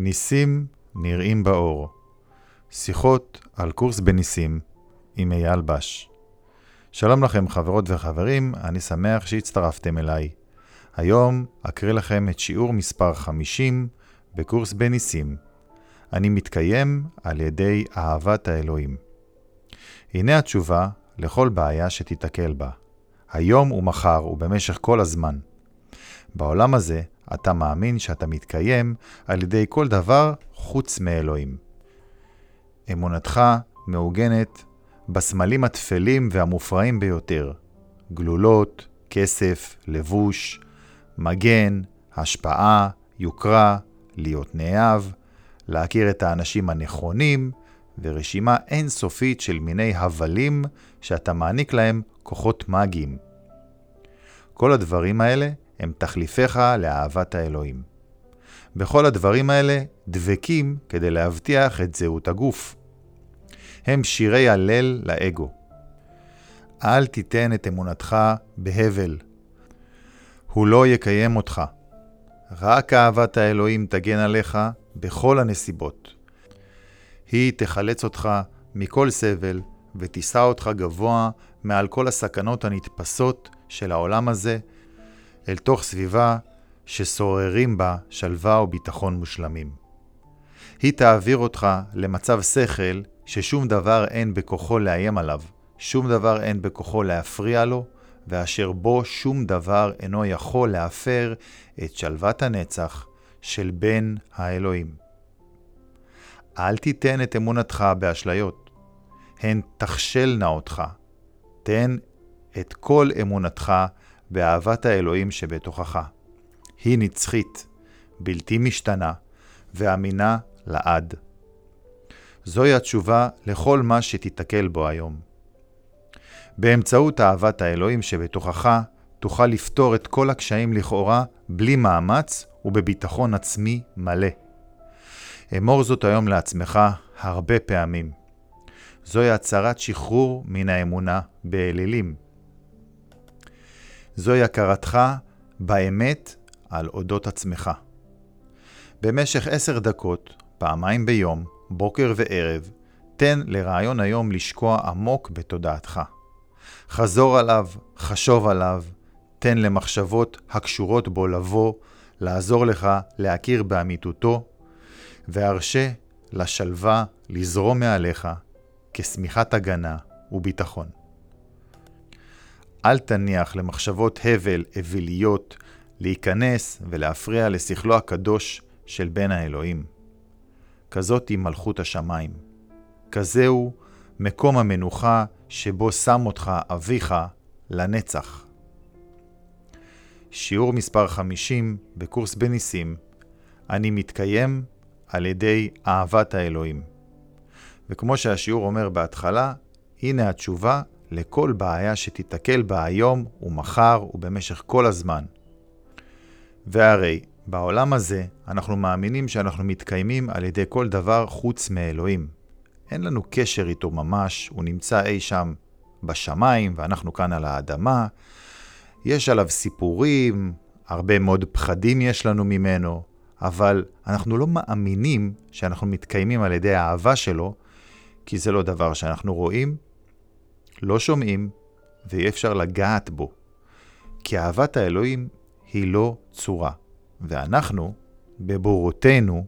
ניסים נראים באור. שיחות על קורס בניסים עם אייל בש. שלום לכם חברות וחברים, אני שמח שהצטרפתם אליי. היום אקריא לכם את שיעור מספר 50 בקורס בניסים. אני מתקיים על ידי אהבת האלוהים. הנה התשובה לכל בעיה שתיתקל בה, היום ומחר ובמשך כל הזמן. בעולם הזה אתה מאמין שאתה מתקיים על ידי כל דבר חוץ מאלוהים. אמונתך מעוגנת בסמלים התפלים והמופרעים ביותר, גלולות, כסף, לבוש, מגן, השפעה, יוקרה, להיות נאהב, להכיר את האנשים הנכונים, ורשימה אינסופית של מיני הבלים שאתה מעניק להם כוחות מאגיים. כל הדברים האלה הם תחליפיך לאהבת האלוהים. בכל הדברים האלה דבקים כדי להבטיח את זהות הגוף. הם שירי הלל לאגו. אל תיתן את אמונתך בהבל. הוא לא יקיים אותך. רק אהבת האלוהים תגן עליך בכל הנסיבות. היא תחלץ אותך מכל סבל ותישא אותך גבוה מעל כל הסכנות הנתפסות של העולם הזה, אל תוך סביבה ששוררים בה שלווה וביטחון מושלמים. היא תעביר אותך למצב שכל ששום דבר אין בכוחו לאיים עליו, שום דבר אין בכוחו להפריע לו, ואשר בו שום דבר אינו יכול להפר את שלוות הנצח של בן האלוהים. אל תיתן את אמונתך באשליות, הן תכשלנה אותך. תן את כל אמונתך באהבת האלוהים שבתוכך. היא נצחית, בלתי משתנה, ואמינה לעד. זוהי התשובה לכל מה שתיתקל בו היום. באמצעות אהבת האלוהים שבתוכך, תוכל לפתור את כל הקשיים לכאורה בלי מאמץ ובביטחון עצמי מלא. אמור זאת היום לעצמך הרבה פעמים. זוהי הצהרת שחרור מן האמונה באלילים. זוהי הכרתך באמת על אודות עצמך. במשך עשר דקות, פעמיים ביום, בוקר וערב, תן לרעיון היום לשקוע עמוק בתודעתך. חזור עליו, חשוב עליו, תן למחשבות הקשורות בו לבוא, לעזור לך להכיר באמיתותו, והרשה לשלווה לזרום מעליך כשמיכת הגנה וביטחון. אל תניח למחשבות הבל אוויליות להיכנס ולהפריע לשכלו הקדוש של בן האלוהים. כזאת היא מלכות השמיים. כזהו מקום המנוחה שבו שם אותך אביך לנצח. שיעור מספר 50 בקורס בניסים, אני מתקיים על ידי אהבת האלוהים. וכמו שהשיעור אומר בהתחלה, הנה התשובה לכל בעיה שתיתקל בה היום ומחר ובמשך כל הזמן. והרי בעולם הזה אנחנו מאמינים שאנחנו מתקיימים על ידי כל דבר חוץ מאלוהים. אין לנו קשר איתו ממש, הוא נמצא אי שם בשמיים ואנחנו כאן על האדמה. יש עליו סיפורים, הרבה מאוד פחדים יש לנו ממנו, אבל אנחנו לא מאמינים שאנחנו מתקיימים על ידי האהבה שלו, כי זה לא דבר שאנחנו רואים, לא שומעים, ואי אפשר לגעת בו. כי אהבת האלוהים היא לא צורה, ואנחנו, בבורותנו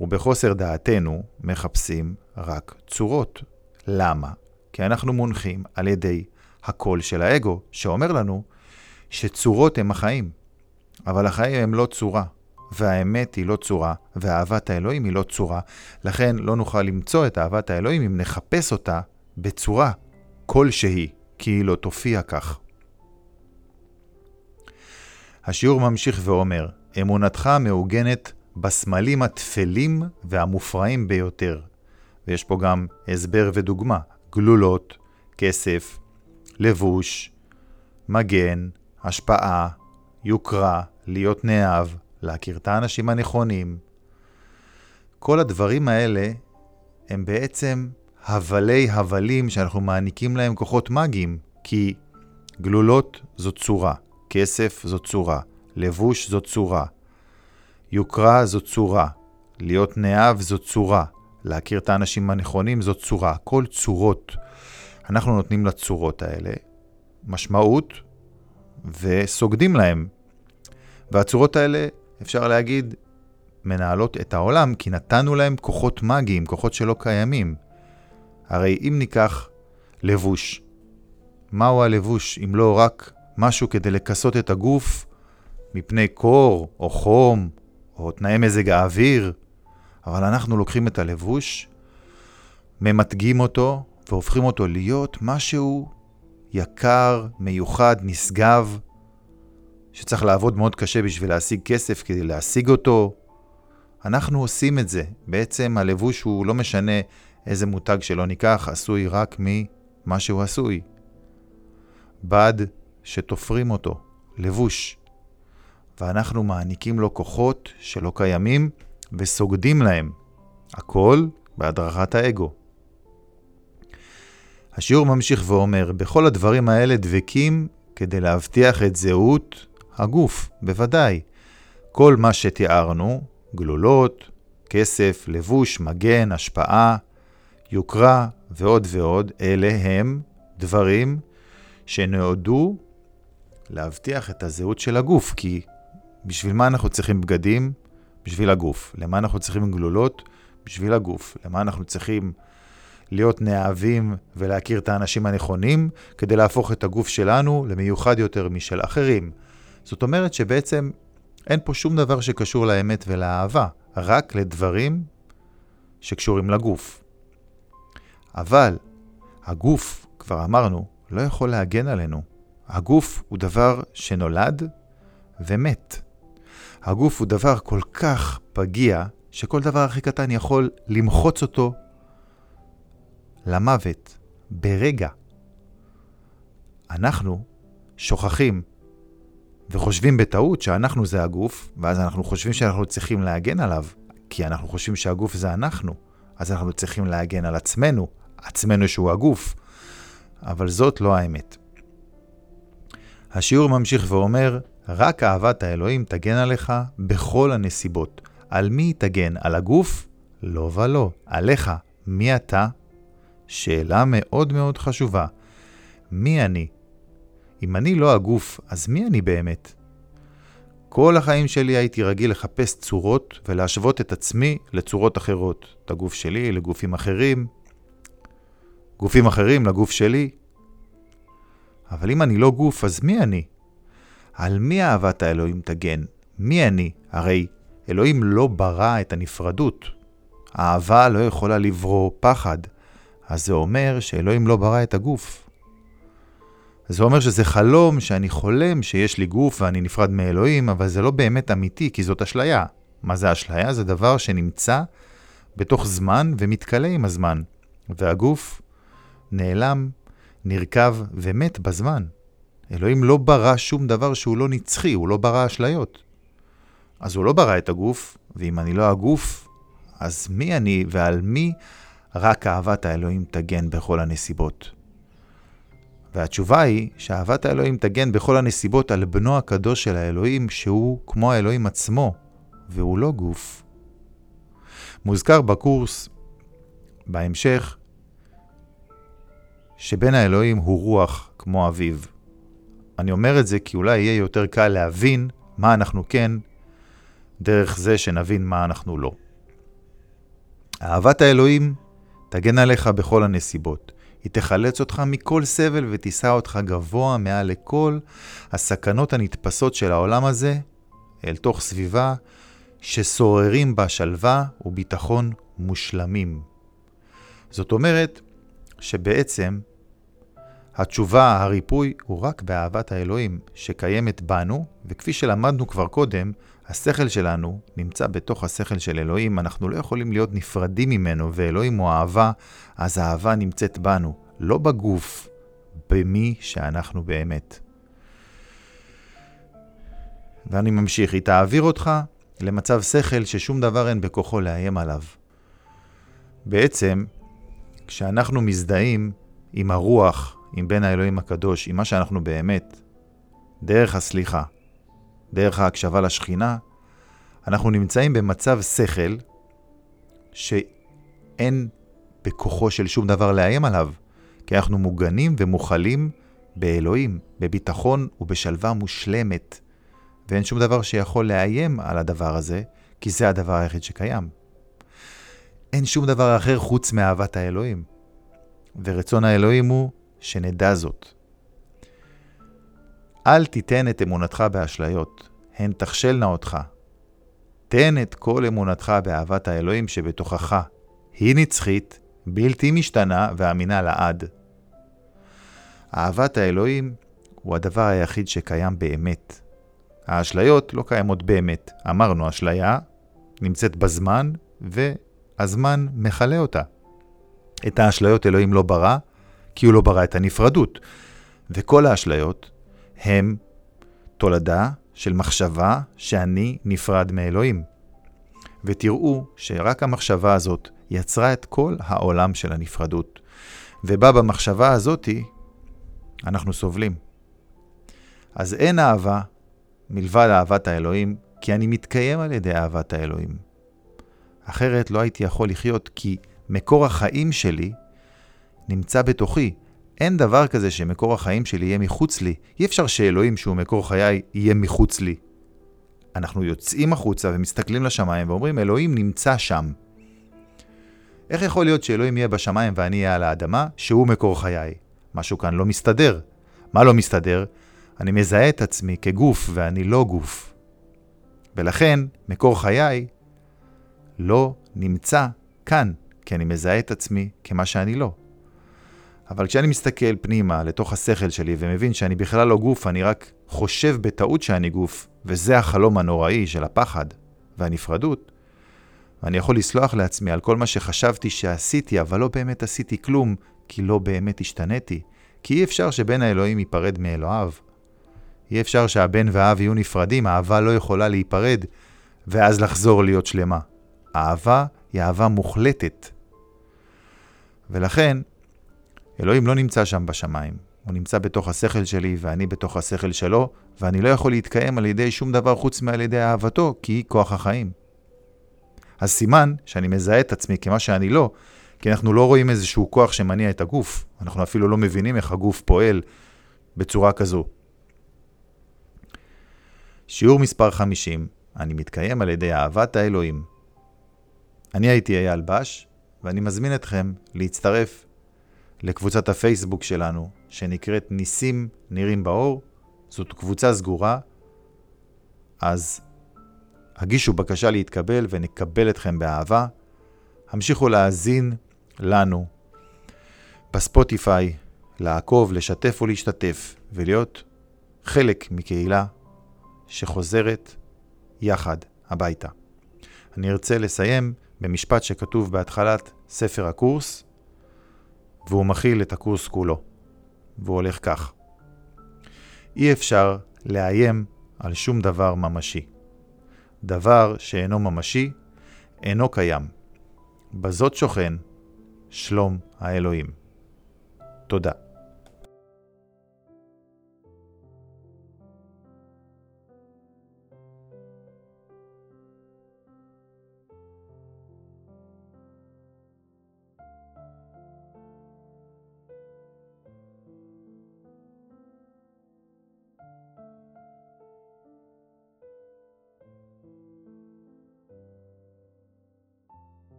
ובחוסר דעתנו, מחפשים רק צורות. למה? כי אנחנו מונחים על ידי הקול של האגו, שאומר לנו שצורות הם החיים, אבל החיים הם לא צורה. והאמת היא לא צורה, ואהבת האלוהים היא לא צורה. לכן לא נוכל למצוא את אהבת האלוהים אם נחפש אותה בצורה כלשהי, כי היא לא תופיע כך. השיעור ממשיך ואומר, אמונתך מעוגנת בסמלים התפלים והמופרעים ביותר. ויש פה גם הסבר ודוגמה, גלולות, כסף, לבוש, מגן, השפעה, יוקרה, להיות נאהב, להכיר את האנשים הנכונים. כל הדברים האלה הם בעצם הבלי הבלים שאנחנו מעניקים להם כוחות מאגיים, כי גלולות זו צורה, כסף זו צורה, לבוש זו צורה, יוקרה זו צורה, להיות נאהב זו צורה, להכיר את האנשים הנכונים זו צורה, כל צורות. אנחנו נותנים לצורות האלה משמעות וסוגדים להם. והצורות האלה, אפשר להגיד, מנהלות את העולם, כי נתנו להם כוחות מאגיים, כוחות שלא קיימים. הרי אם ניקח לבוש, מהו הלבוש אם לא רק משהו כדי לכסות את הגוף מפני קור או חום או תנאי מזג האוויר? אבל אנחנו לוקחים את הלבוש, ממתגים אותו והופכים אותו להיות משהו יקר, מיוחד, נשגב, שצריך לעבוד מאוד קשה בשביל להשיג כסף כדי להשיג אותו. אנחנו עושים את זה. בעצם הלבוש הוא לא משנה איזה מותג שלא ניקח, עשוי רק ממה שהוא עשוי. בד שתופרים אותו, לבוש. ואנחנו מעניקים לו כוחות שלא קיימים וסוגדים להם. הכל בהדרכת האגו. השיעור ממשיך ואומר, בכל הדברים האלה דבקים כדי להבטיח את זהות הגוף, בוודאי. כל מה שתיארנו, גלולות, כסף, לבוש, מגן, השפעה, יוקרה ועוד ועוד, אלה הם דברים שנועדו להבטיח את הזהות של הגוף, כי בשביל מה אנחנו צריכים בגדים? בשביל הגוף. למה אנחנו צריכים גלולות? בשביל הגוף. למה אנחנו צריכים להיות נאהבים ולהכיר את האנשים הנכונים, כדי להפוך את הגוף שלנו למיוחד יותר משל אחרים. זאת אומרת שבעצם אין פה שום דבר שקשור לאמת ולאהבה, רק לדברים שקשורים לגוף. אבל הגוף, כבר אמרנו, לא יכול להגן עלינו. הגוף הוא דבר שנולד ומת. הגוף הוא דבר כל כך פגיע, שכל דבר הכי קטן יכול למחוץ אותו למוות ברגע. אנחנו שוכחים וחושבים בטעות שאנחנו זה הגוף, ואז אנחנו חושבים שאנחנו צריכים להגן עליו, כי אנחנו חושבים שהגוף זה אנחנו, אז אנחנו צריכים להגן על עצמנו, עצמנו שהוא הגוף. אבל זאת לא האמת. השיעור ממשיך ואומר, רק אהבת האלוהים תגן עליך בכל הנסיבות. על מי תגן? על הגוף? לא ולא. עליך. מי אתה? שאלה מאוד מאוד חשובה. מי אני? אם אני לא הגוף, אז מי אני באמת? כל החיים שלי הייתי רגיל לחפש צורות ולהשוות את עצמי לצורות אחרות. את הגוף שלי לגופים אחרים, גופים אחרים לגוף שלי. אבל אם אני לא גוף, אז מי אני? על מי אהבת האלוהים תגן? מי אני? הרי אלוהים לא ברא את הנפרדות. אהבה לא יכולה לברוא פחד. אז זה אומר שאלוהים לא ברא את הגוף. זה אומר שזה חלום שאני חולם שיש לי גוף ואני נפרד מאלוהים, אבל זה לא באמת אמיתי, כי זאת אשליה. מה זה אשליה? זה דבר שנמצא בתוך זמן ומתכלה עם הזמן. והגוף נעלם, נרקב ומת בזמן. אלוהים לא ברא שום דבר שהוא לא נצחי, הוא לא ברא אשליות. אז הוא לא ברא את הגוף, ואם אני לא הגוף, אז מי אני ועל מי רק אהבת האלוהים תגן בכל הנסיבות. והתשובה היא שאהבת האלוהים תגן בכל הנסיבות על בנו הקדוש של האלוהים, שהוא כמו האלוהים עצמו, והוא לא גוף. מוזכר בקורס, בהמשך, שבן האלוהים הוא רוח כמו אביו. אני אומר את זה כי אולי יהיה יותר קל להבין מה אנחנו כן, דרך זה שנבין מה אנחנו לא. אהבת האלוהים תגן עליך בכל הנסיבות. היא תחלץ אותך מכל סבל ותישא אותך גבוה מעל לכל הסכנות הנתפסות של העולם הזה, אל תוך סביבה ששוררים בה שלווה וביטחון מושלמים. זאת אומרת שבעצם התשובה, הריפוי, הוא רק באהבת האלוהים שקיימת בנו, וכפי שלמדנו כבר קודם, השכל שלנו נמצא בתוך השכל של אלוהים, אנחנו לא יכולים להיות נפרדים ממנו, ואלוהים הוא אהבה, אז האהבה נמצאת בנו, לא בגוף, במי שאנחנו באמת. ואני ממשיך, היא תעביר אותך למצב שכל ששום דבר אין בכוחו לאיים עליו. בעצם, כשאנחנו מזדהים עם הרוח, עם בן האלוהים הקדוש, עם מה שאנחנו באמת, דרך הסליחה, דרך ההקשבה לשכינה, אנחנו נמצאים במצב שכל שאין בכוחו של שום דבר לאיים עליו, כי אנחנו מוגנים ומוכלים באלוהים, בביטחון ובשלווה מושלמת, ואין שום דבר שיכול לאיים על הדבר הזה, כי זה הדבר היחיד שקיים. אין שום דבר אחר חוץ מאהבת האלוהים. ורצון האלוהים הוא שנדע זאת. אל תיתן את אמונתך באשליות, הן תכשלנה אותך. תן את כל אמונתך באהבת האלוהים שבתוכך. היא נצחית, בלתי משתנה ואמינה לעד. אהבת האלוהים הוא הדבר היחיד שקיים באמת. האשליות לא קיימות באמת. אמרנו, אשליה נמצאת בזמן, והזמן מכלה אותה. את האשליות אלוהים לא ברא, כי הוא לא ברא את הנפרדות. וכל האשליות הם תולדה של מחשבה שאני נפרד מאלוהים. ותראו שרק המחשבה הזאת יצרה את כל העולם של הנפרדות. ובה במחשבה הזאתי אנחנו סובלים. אז אין אהבה מלבד אהבת האלוהים, כי אני מתקיים על ידי אהבת האלוהים. אחרת לא הייתי יכול לחיות, כי מקור החיים שלי נמצא בתוכי. אין דבר כזה שמקור החיים שלי יהיה מחוץ לי. אי אפשר שאלוהים שהוא מקור חיי יהיה מחוץ לי. אנחנו יוצאים החוצה ומסתכלים לשמיים ואומרים, אלוהים נמצא שם. איך יכול להיות שאלוהים יהיה בשמיים ואני אהיה על האדמה, שהוא מקור חיי? משהו כאן לא מסתדר. מה לא מסתדר? אני מזהה את עצמי כגוף ואני לא גוף. ולכן, מקור חיי לא נמצא כאן, כי אני מזהה את עצמי כמה שאני לא. אבל כשאני מסתכל פנימה לתוך השכל שלי ומבין שאני בכלל לא גוף, אני רק חושב בטעות שאני גוף, וזה החלום הנוראי של הפחד והנפרדות, ואני יכול לסלוח לעצמי על כל מה שחשבתי שעשיתי, אבל לא באמת עשיתי כלום, כי לא באמת השתניתי. כי אי אפשר שבן האלוהים ייפרד מאלוהיו. אי אפשר שהבן והאב יהיו נפרדים, אהבה לא יכולה להיפרד, ואז לחזור להיות שלמה. אהבה היא אהבה מוחלטת. ולכן, אלוהים לא נמצא שם בשמיים. הוא נמצא בתוך השכל שלי ואני בתוך השכל שלו, ואני לא יכול להתקיים על ידי שום דבר חוץ מעל ידי אהבתו, כי היא כוח החיים. אז סימן שאני מזהה את עצמי כמה שאני לא, כי אנחנו לא רואים איזשהו כוח שמניע את הגוף. אנחנו אפילו לא מבינים איך הגוף פועל בצורה כזו. שיעור מספר 50, אני מתקיים על ידי אהבת האלוהים. אני הייתי אייל בש, ואני מזמין אתכם להצטרף לקבוצת הפייסבוק שלנו, שנקראת ניסים נראים באור. זאת קבוצה סגורה, אז הגישו בקשה להתקבל ונקבל אתכם באהבה. המשיכו להאזין לנו בספוטיפיי, לעקוב, לשתף ולהשתתף, ולהיות חלק מקהילה שחוזרת יחד הביתה. אני ארצה לסיים במשפט שכתוב בהתחלת ספר הקורס, והוא מכיל את הקורס כולו, והוא הולך כך: אי אפשר לאיים על שום דבר ממשי. דבר שאינו ממשי, אינו קיים. בזאת שוכן שלום האלוהים. תודה.